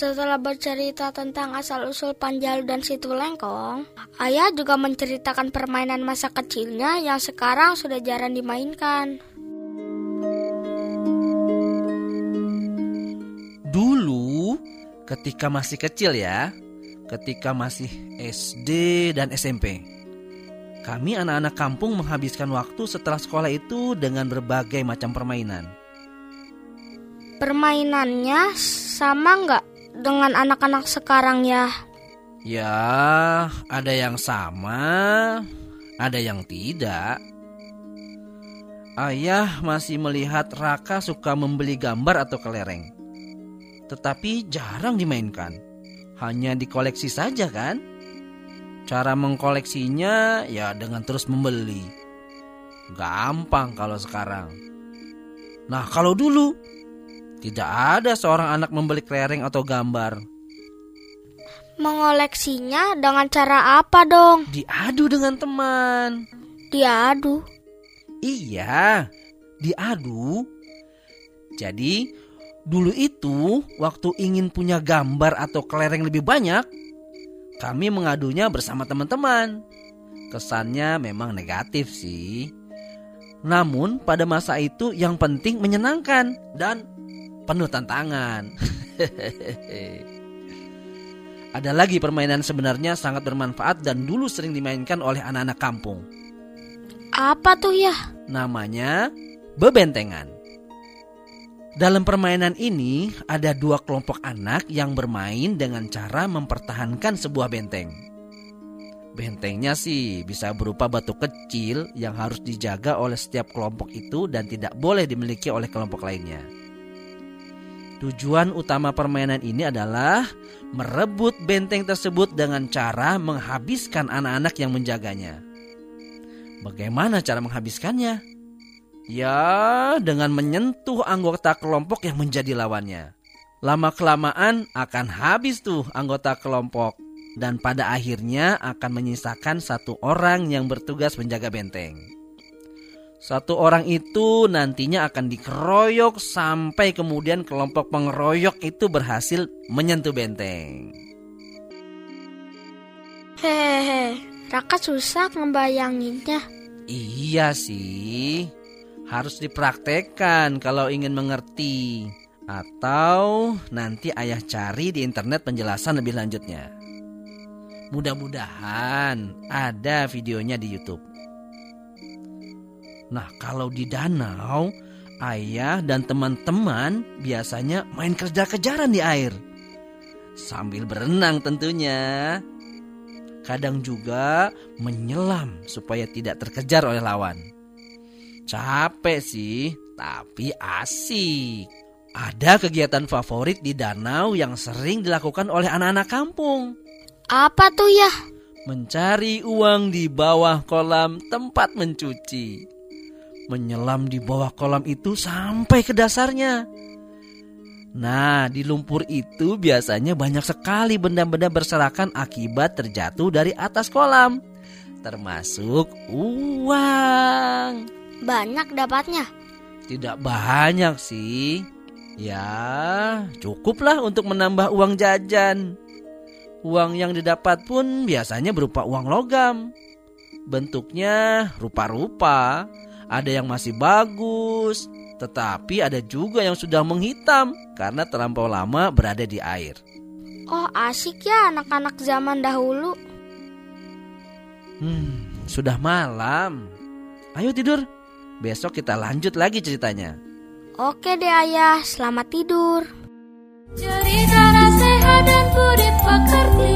setelah bercerita tentang asal-usul Panjalu dan Situ Lengkong, ayah juga menceritakan permainan masa kecilnya yang sekarang sudah jarang dimainkan. Dulu, ketika masih kecil ya, ketika masih SD dan SMP, kami anak-anak kampung menghabiskan waktu setelah sekolah itu dengan berbagai macam permainan. Permainannya sama nggak dengan anak-anak sekarang ya? Ya, ada yang sama, ada yang tidak. Ayah masih melihat Raka suka membeli gambar atau kelereng. Tetapi jarang dimainkan. Hanya dikoleksi saja kan? Cara mengkoleksinya ya dengan terus membeli. Gampang kalau sekarang. Nah, kalau dulu tidak ada seorang anak membeli kelereng atau gambar. Mengoleksinya dengan cara apa dong? Diadu dengan teman. Diadu. Iya, diadu. Jadi, dulu itu waktu ingin punya gambar atau kelereng lebih banyak, kami mengadunya bersama teman-teman. Kesannya memang negatif sih. Namun pada masa itu yang penting menyenangkan dan penuh tantangan. Ada lagi permainan sebenarnya sangat bermanfaat dan dulu sering dimainkan oleh anak-anak kampung. Apa tuh ya? Namanya bebentengan. Dalam permainan ini ada dua kelompok anak yang bermain dengan cara mempertahankan sebuah benteng. Bentengnya sih bisa berupa batu kecil yang harus dijaga oleh setiap kelompok itu dan tidak boleh dimiliki oleh kelompok lainnya. Tujuan utama permainan ini adalah merebut benteng tersebut dengan cara menghabiskan anak-anak yang menjaganya. Bagaimana cara menghabiskannya? Ya, dengan menyentuh anggota kelompok yang menjadi lawannya. Lama-kelamaan akan habis tuh anggota kelompok dan pada akhirnya akan menyisakan satu orang yang bertugas menjaga benteng. Satu orang itu nantinya akan dikeroyok sampai kemudian kelompok pengeroyok itu berhasil menyentuh benteng. Hehehe, Raka susah ngebayanginnya. Iya sih, harus dipraktekkan kalau ingin mengerti. Atau nanti ayah cari di internet penjelasan lebih lanjutnya. Mudah-mudahan ada videonya di YouTube. Nah, kalau di danau, ayah dan teman-teman biasanya main kejar-kejaran di air. Sambil berenang tentunya. Kadang juga menyelam supaya tidak terkejar oleh lawan. Capek sih, tapi asik. Ada kegiatan favorit di danau yang sering dilakukan oleh anak-anak kampung. Apa tuh ya? Mencari uang di bawah kolam tempat mencuci menyelam di bawah kolam itu sampai ke dasarnya. Nah, di lumpur itu biasanya banyak sekali benda-benda berserakan akibat terjatuh dari atas kolam, termasuk uang. Banyak dapatnya? Tidak banyak sih. Ya, cukuplah untuk menambah uang jajan. Uang yang didapat pun biasanya berupa uang logam. Bentuknya rupa-rupa, ada yang masih bagus, tetapi ada juga yang sudah menghitam karena terlampau lama berada di air. Oh, asik ya anak-anak zaman dahulu. Hmm, sudah malam. Ayo tidur. Besok kita lanjut lagi ceritanya. Oke deh ayah, selamat tidur. Cerita nasihat dan budi pekerti